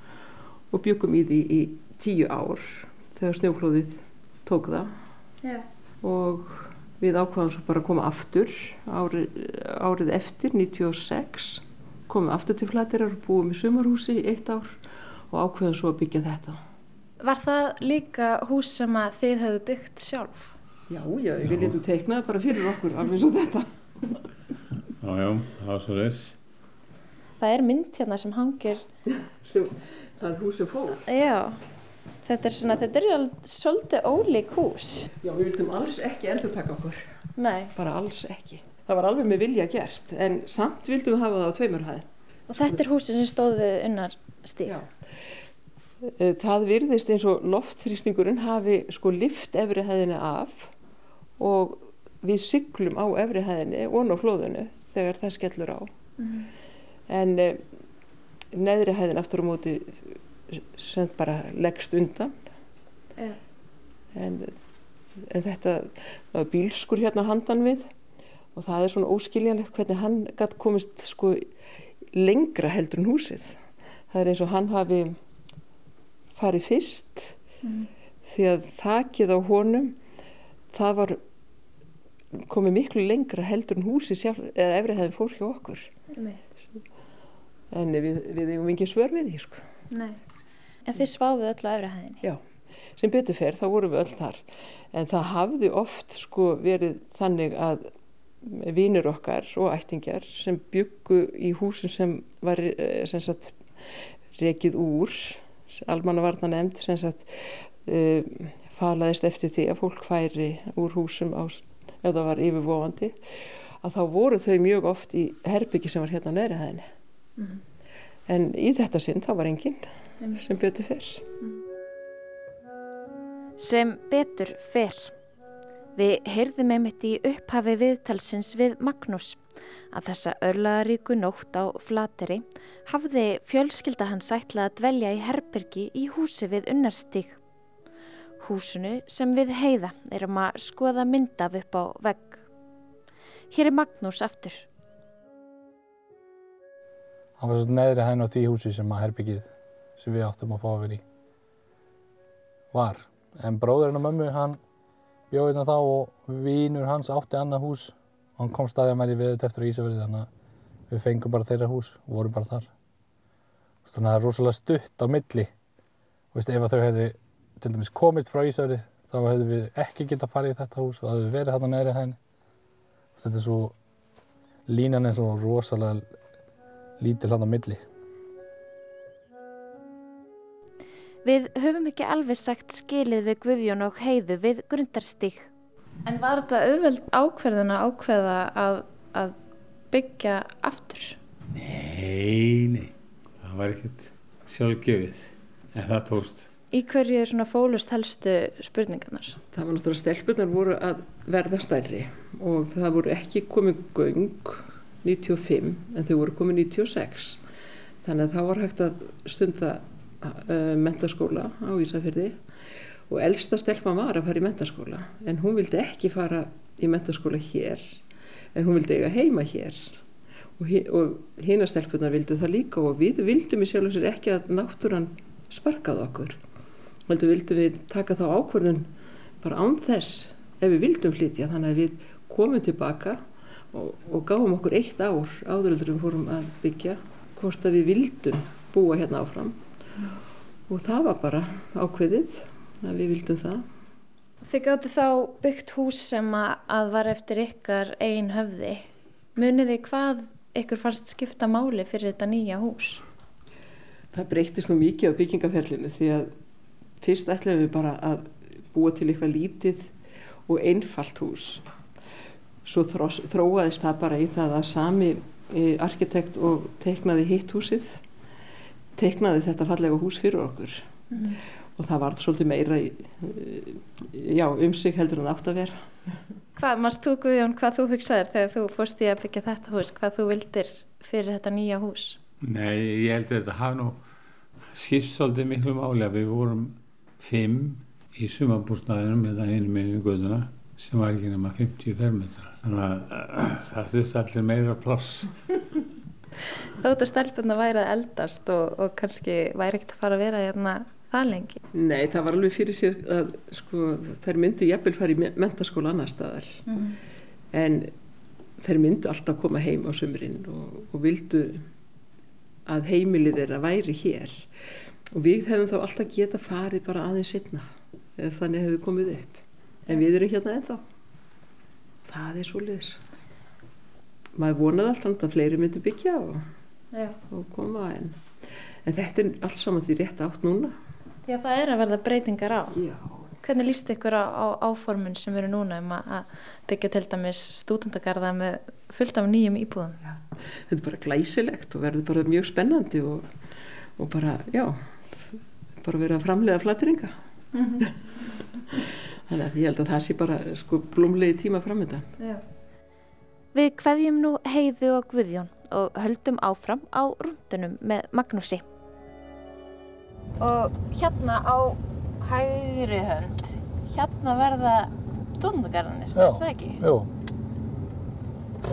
og byggum í því í tíu ár þegar snjóflóðið tók það Já. og við ákvaðum svo bara að koma aftur árið, árið eftir 96 komum aftur til Flaterar og búum í sumarhúsi eitt ár og ákveðum svo að byggja þetta Var það líka hús sem að þið höfðu byggt sjálf? Já, já, við letum teiknað bara fyrir okkur alveg og þetta Já, já, það var svo leiðis. Það er mynd hérna sem hangir. sem, það er hús sem fór Já, þetta er svona, þetta er svolítið ólík hús. Já, við vildum alls ekki endur taka okkur Nei. bara alls ekki það var alveg með vilja gert en samt vildum við hafa það á tveimur hæð Og þetta er húsið sem stóð við unnar stíl. Já. Eh, Það virðist eins og loftþrýstingurinn hafi sko lift efri hæðinni af og við siglum á efri hæðinni og á flóðinu þegar það skellur á. En eh, neðri hæðin aftur á móti sem bara leggst undan. Já. En, en þetta var bílskur hérna handan við og það er svona óskiljanlegt hvernig hann gætt komist sko lengra heldur en húsið. Það er eins og hann hafi farið fyrst því að þakið á honum það var komið miklu lengra heldur en húsið sjálf eða efri hefði fór hjá okkur Nei. en við, við eigum ekki svör við því sko. Nei. En þið sváfuð öll á efri hæðinni. Já, sem betur fer þá vorum við öll þar en það hafði oft sko verið þannig að vinur okkar og ættingjar sem byggu í húsum sem var eh, sem sagt rekið úr almannavarna nefnd sem sagt uh, falaðist eftir því að fólk færi úr húsum á, ef það var yfirvofandi að þá voru þau mjög oft í herbyggi sem var hérna á neðri hæðinni Mhm. en í þetta sinn þá var enginn sem betur fer Sem betur fyrr. Við heyrðum einmitt í upphafi viðtalsins við Magnús að þessa örlaðaríku nótt á Flateri hafði fjölskylda hans ætlað að dvelja í Herbergi í húsi við Unnarstík. Húsinu sem við heiða erum að skoða myndaf upp á vegg. Hér er Magnús aftur. Það var þess neðri hæn á því húsi sem að herbyggið sem við áttum að fá að vera í var. En bróðurinn og mömmu, hann bjóði hérna þá og vínur hans átti annað hús og hann kom staðið að mæli við þetta eftir á Ísafjörði þannig að við fengum bara þeirra hús og vorum bara þar. Þannig að það er rosalega stutt á milli. Þú veist, ef að þau hefðu til dæmis komist frá Ísafjörði þá hefðu við ekki getað farið í þetta hús og það hefðu verið hérna neðri hæn. Þetta er svo, línan er svo rosalega lítil hann á milli. Við höfum ekki alveg sagt skilið við Guðjón og Heiðu við grundarstík. En var þetta auðveld ákverðin að ákveða að, að byggja aftur? Nei, nei, það var ekkert sjálfgefið, en það tókst. Í hverju er svona fólust helstu spurningarnar? Það var náttúrulega stelpunar voru að verða stærri og það voru ekki komið göng 95 en þau voru komið 96. Þannig að þá var hægt að stunda mentaskóla á Ísafjörði og elsta stelpan var að fara í mentaskóla en hún vildi ekki fara í mentaskóla hér en hún vildi eiga heima hér. Og, og hina stelpunar vildu það líka og við vildum í sjálf og sér ekki að náttúran sparkaði okkur heldur vildum við taka þá ákvörðun bara án þess ef við vildum flytja þannig að við komum tilbaka og, og gáum okkur eitt ár áður en við fórum að byggja hvort að við vildum búa hérna áfram og það var bara ákveðið að við vildum það Þið gáttu þá byggt hús sem að, var eftir ykkar ein höfði. Munið þið hvað ykkur fannst skipta máli fyrir þetta nýja hús? það breytist nú mikið á byggingaferlinu því að fyrst ætlum við bara að búa til eitthvað lítið og einfalt hús svo þróaðist það bara í það að sami e, arkitekt og teiknaði hitt húsið teiknaði þetta fallega hús fyrir okkur og það var svolítið meira í, e, já, um sig heldur en það átt að vera Hvað, mást þú Guðjón, hvað þú hugsaðir þegar þú fórst í að byggja þetta hús? Hvað þú vildir fyrir þetta nýja hús? Nei, ég held að þetta hafi nú síst svolítið miklu máli að við vorum fimm í sumabúrstæðinum eða einu meginu göduna sem var ekki nema 50 fermetrar. Þannig að það þurfti allir meira pláss. Þóttu stelpunna væri að eldast og, og kannski væri ekkert að fara að vera hérna það lengi. Nei, það var alveg fyrir sér að sko, þær myndu jafnvel fara í me- menntaskóla annar staðar. En þær myndu alltaf koma heim á sömurinn og, og vildu að heimilið þeirra væri hér. Og við hefum þá alltaf geta farið bara aðeins ef þannig hefur komið upp. En við erum hérna ennþá. Það er svoleiðis maður vonaði alltaf að fleiri myndu byggja og, Já. og koma en, en þetta er allt saman því rétt átt núna Já, það er að verða breytingar á. Já, Hvernig líst ykkur á, á áformun sem eru núna um að byggja til dæmis stúdendagarða með fullt af nýjum íbúðum? þetta er bara glæsilegt og verður bara mjög spennandi og, og bara, já, bara verið að framleiða flatringa. Þannig að ég held að það sé bara sko blómlegi tíma framöndan. Já. Við kveðjum nú Heiðu og Guðjón og höldum áfram á rundunum með Magnúsi. Og hérna á hægri hönd, hérna verða stúdendagarðanir, Já. það ekki? Jú.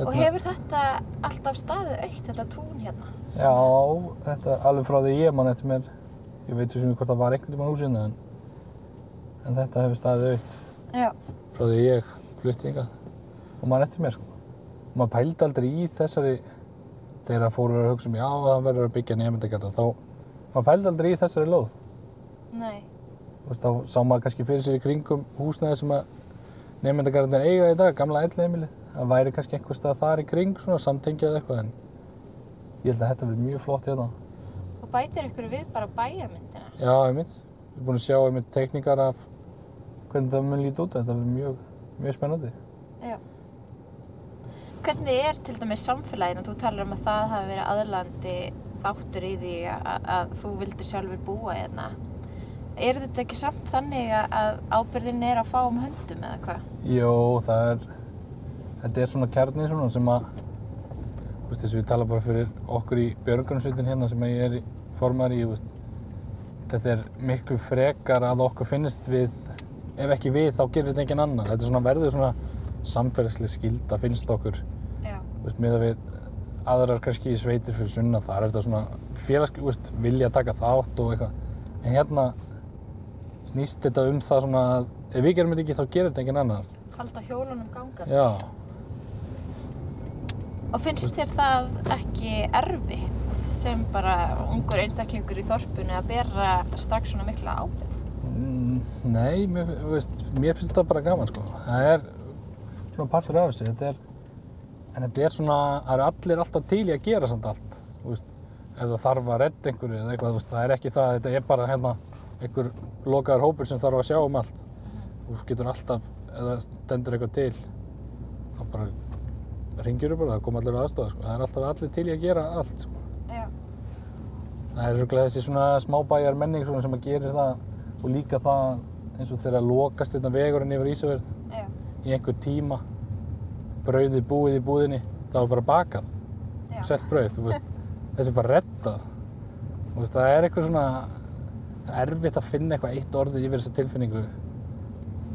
Og hefur þetta alltaf staðið aukt, þetta tún hérna? Já, þetta alveg frá því ég mann eftir mér, ég veit sem hvort það var einhvern tímann húsinu en, en þetta hefur staðið aukt Já. frá því ég flutti hingað og mann eftir mér sko. Maður pældi aldrei í þessari, þegar það fóru að hugsa um já það verður að byggja nefndagarða þá, maður pældi aldrei í þessari lóð. Nei. Veist, þá sá maður kannski fyrir sér í kringum húsnæði sem að nefndagarðin eiga í dag, gamla ellheimilið. Það væri kannski einhver stað þar í kring, svona samtengjað eitthvað en ég held að þetta verði mjög flott hérna. Og bætir ykkur við bara bæjarmyndina? Já, einmitt. Við erum búin að sjá einmitt teikningar af hvernig það mun líti út. Þetta verður mjög, mjög spennandi. Já. Hvernig er til dæmis samfélaginu? Þú talar um að það hafi verið aðlandi þáttur í því að, að þú vildir sjálfur búa hérna. Er þetta ekki samt þannig að, ábyrðin er að fá um höndum eða hvað? Jó, það er, þetta er svona kjarni svona sem að, þú veist, þess að við tala bara fyrir okkur í björgunarsveitin hérna sem ég er formar í, veist, þetta er miklu frekar að okkur finnist við, ef ekki við þá gerir þetta engin annar. Þetta er svona verður svona samfélagslega skilda finnst okkur, með að við aðrar kannski í sveitir fyrir sunna, það er þetta svona félags, þú veist, vilja taka þátt og eitthvað. En hérna snýst þetta um það svona að ef við gerum þetta ekki þá gerir þetta engin annar. Halda hjólunum ganga. Já, Og finnst þér það ekki erfitt sem bara ungur einstaklingur í þorpunni að bera strax svona mikla ábyrgð? Mm, Nei, mér, veist, mér finnst þetta bara gaman sko. Það er svona partur af þessu, þetta er, en þetta er svona, það eru allir alltaf til í að gera samt allt, þú veist, ef það þarf að redda einhverju eða eitthvað, þú veist, það er ekki það, þetta er bara hérna einhver lokaður hópur sem þarf að sjá um allt. Þú getur alltaf, það stendur eitthvað til, þá bara ringir þú bara, það kom allir aðstofa, sko. Það er alltaf allir til í að gera allt, sko. Það er svolítið þessi svona smábæjar menning svona sem að gerir það og líka það eins og þegar lokast þetta vegurinn yfir Ísafjörð í einhver tíma brauðið búið í búðinni það var bara bakað. Og selt brauð, þessi er bara reddað. Veist, það er eitthvað svona erfitt að finna eitthvað eitt orðið yfir þessa tilfinningu.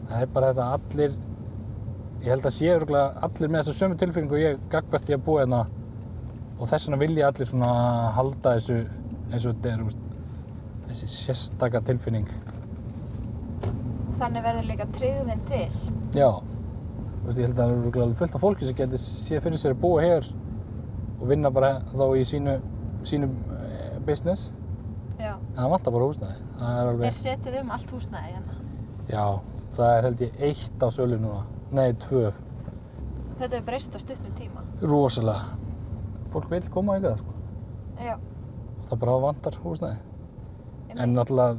Það er bara þetta allir ég held að sé örugglega allir með þessa sömu tilfinningu ég gagvert ég að búa hérna. Og þess vegna vilja allir svona halda þessu eins og þetta er, veist, þessi sérstaka tilfinning. Þannig verður líka tryggðin til. Já, veist, ég held að það eru fullt af fólki sem getur séð fyrir sér að búa hér og vinna bara þá í sínu, sínu eh, business Já. en það vantar bara húsnæði. Það er Er setið um allt húsnæði hérna? já, það er held ég eitt á sölu núna, nei, tvö, Þetta er breyst á stuttum tíma. rosalega. Fólk vil koma eitthvað, sko. Já. Það bara vantar húsnæði. En náttúrulega,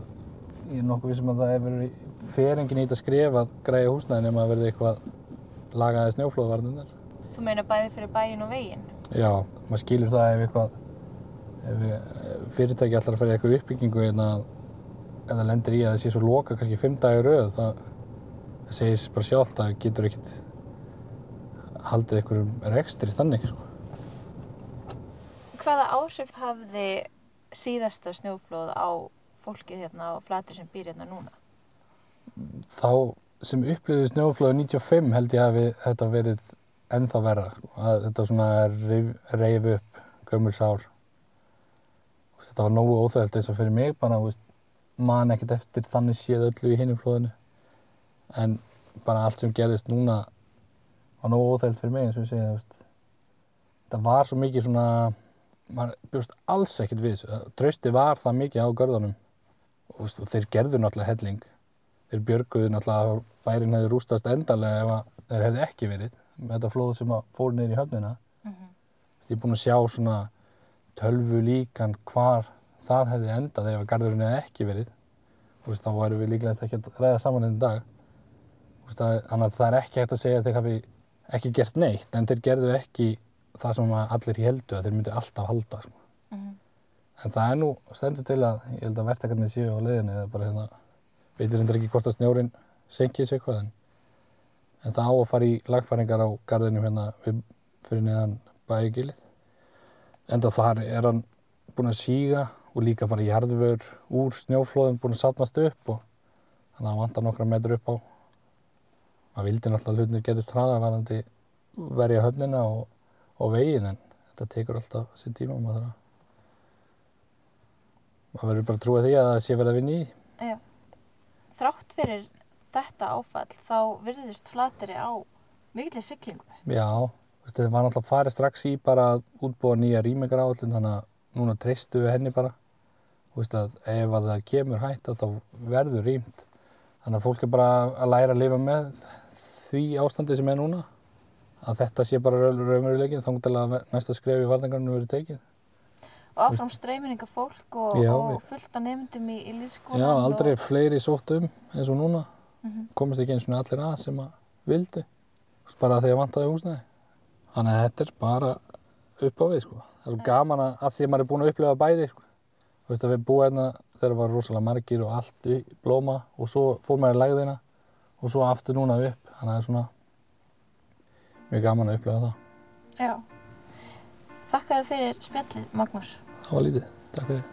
ég er nokkuð vissum að það hefur feringin í þetta skref að græja húsnæði nema að verði eitthvað lagaði snjóflóðvarnirnar. Þú meina bæði fyrir bæin og veginn? Já, maður skilur það ef eitthvað ef ef fyrirtæki að fara í eitthvað uppbyggingu hérna ef það lendir í að það sé svo loka kannski fimm dagir röð það, sér bara sjálft að getur ekkert haldið einhverjum rekstri þannig sko. Hvaða áhrif hafði síðasta snjóflóð á fólkið hérna á flatir sem býr hérna núna? þá sem upplifði snjóflóðu 95 held ég hafi þetta verið ennþá verra. Að þetta svona reif, reif upp gömul sár. Þú veist, þetta var nógu óþægilt eins og fyrir mig bara veist, man ekkert eftir þannig séð öllu í hinum flóðinu. En bara allt sem gerðist núna var nógu óþægilt fyrir mig eins og ég veist. þetta var svo mikið svona maður bjóst alls ekkert við þessu. Trausti var það mikið á görðunum. Og, veist, þeir gerðu náttúrulega helling þeir björguðu náttúrulega að bærin hefði rústast endarlega ef að þeir hefði ekki verið með þetta flóð sem fór niður í höfnina. Ég er búinn að sjá svona tölvu líkan hvar það hefði endað ef að garðurinn hefði ekki verið. Veist, þá værum við líklegast ekki að ræða saman enn dag. Veist, að- að það er ekki hægt að segja að þeir hafi ekki gert neitt en þeir gerðu ekki það sem allir heldu að þeir myndu alltaf halda sko. en það er nú stendur til að ég held að verktakarnir séu á leiðinni eða bara hérna veitir hendur ekki hvort að snjórin senkið sér eitthvað en, en það á að fara í lagfæringar á garðinum hérna við, fyrir neðan bægilið. Enda þar er hann búinn að síga og líka bara jarðvör úr snjóflóðum búinn að satnast upp og þannig að hann vantar nokkra metru upp á. Maður vildi náttúrulega hlutinir gerist hraðar varandi verja höfnina og, og veginn en þetta tekur alltaf sér tíma og maður þarf að maður verður bara að trúa því að það sé verið að vinna í. Já. Þrátt fyrir þetta áfall þá virðist flateri á mikilvæg siglingu. Já, þetta var náttúrulega farið strax í bara að útbúa nýja rýmingar áallin þannig að núna treystu við henni bara. Veist að ef að það kemur hætta þá verður rýmt. Þannig að fólk er bara að læra að lifa með því ástandi sem er núna að þetta sé bara raunveruleikin þá til að næsta skref í varðangarnu verið tekið Og áfram streyminninga fólk og, Já, og fullt af nefndum í, í líðskólan. Já, aldrei fleiri sótt um eins og núna Mhm. komast ekki eins og allir að sem að veist, bara því að vantaði húsnæði þannig að þetta er bara upp á við sko. það er svo gaman að, að því að maður er búinn að upplifa bæði sko. Veist að við búum hérna þegar það var rosalega margir og allt í blóma og svo fór maður í lægðina og svo aftur núna upp þannig að það er svona mjög gaman að upplifa það Já. Þakkaði fyrir spjallið, Magnús. það var lítið, takk fyrir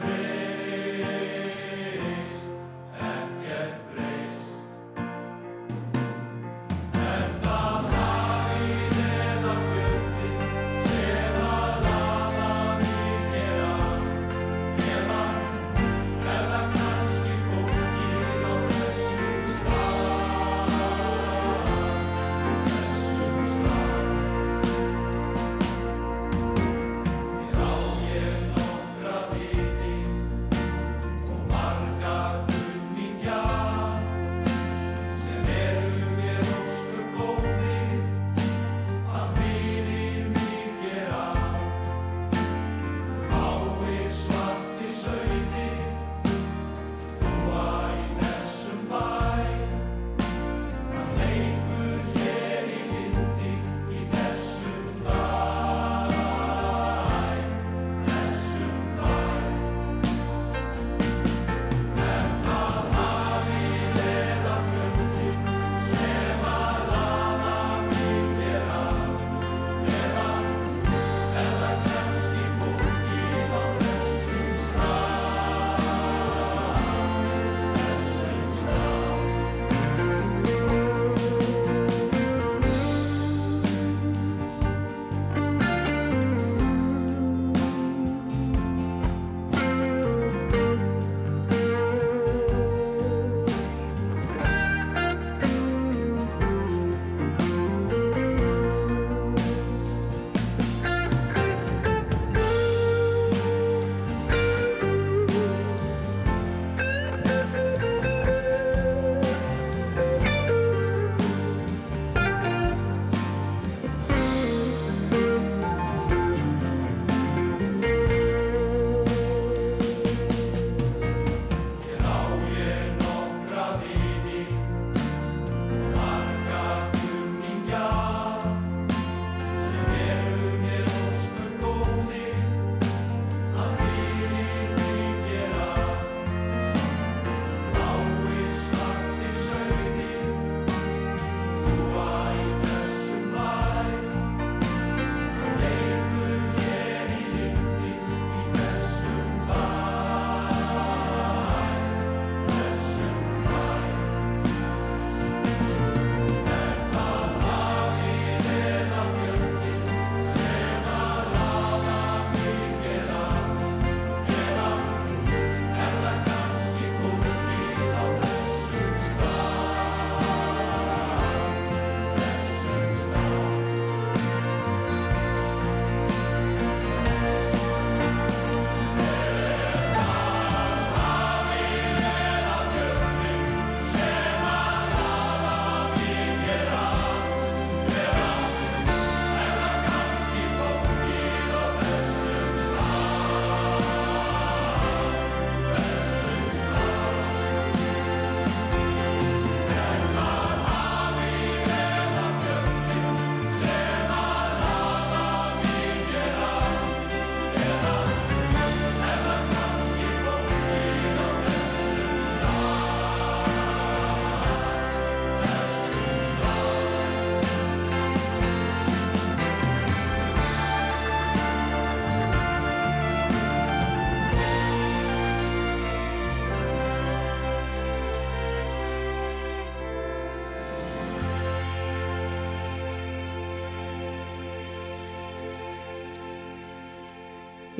Amen.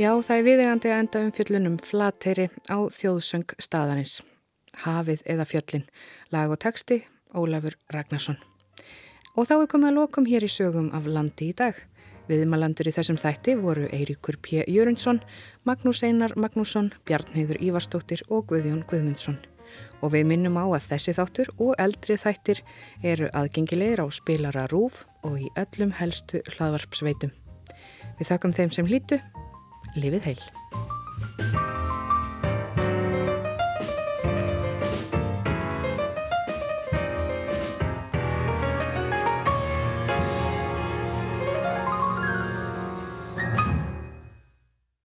Já, það er viðegandi að enda um fjöllunum flateri á þjóðsöng staðarins. Hafið eða fjöllin, lag og texti, Ólafur Ragnarsson. Og þá er komið að lokum hér í sögum af landi í dag. Viðmalandur í þessum þætti voru Eiríkur P. Jörundsson, Magnús Einar Magnússon, Bjarnheiður Ívarstóttir og Guðjón Guðmundsson. Og við minnum á að þessi þáttur og eldri þættir eru aðgengilegir á spilara rúf og í öllum helstu hlaðvarpsveitum. Við þakkum þeim sem hlýtu lifið heil.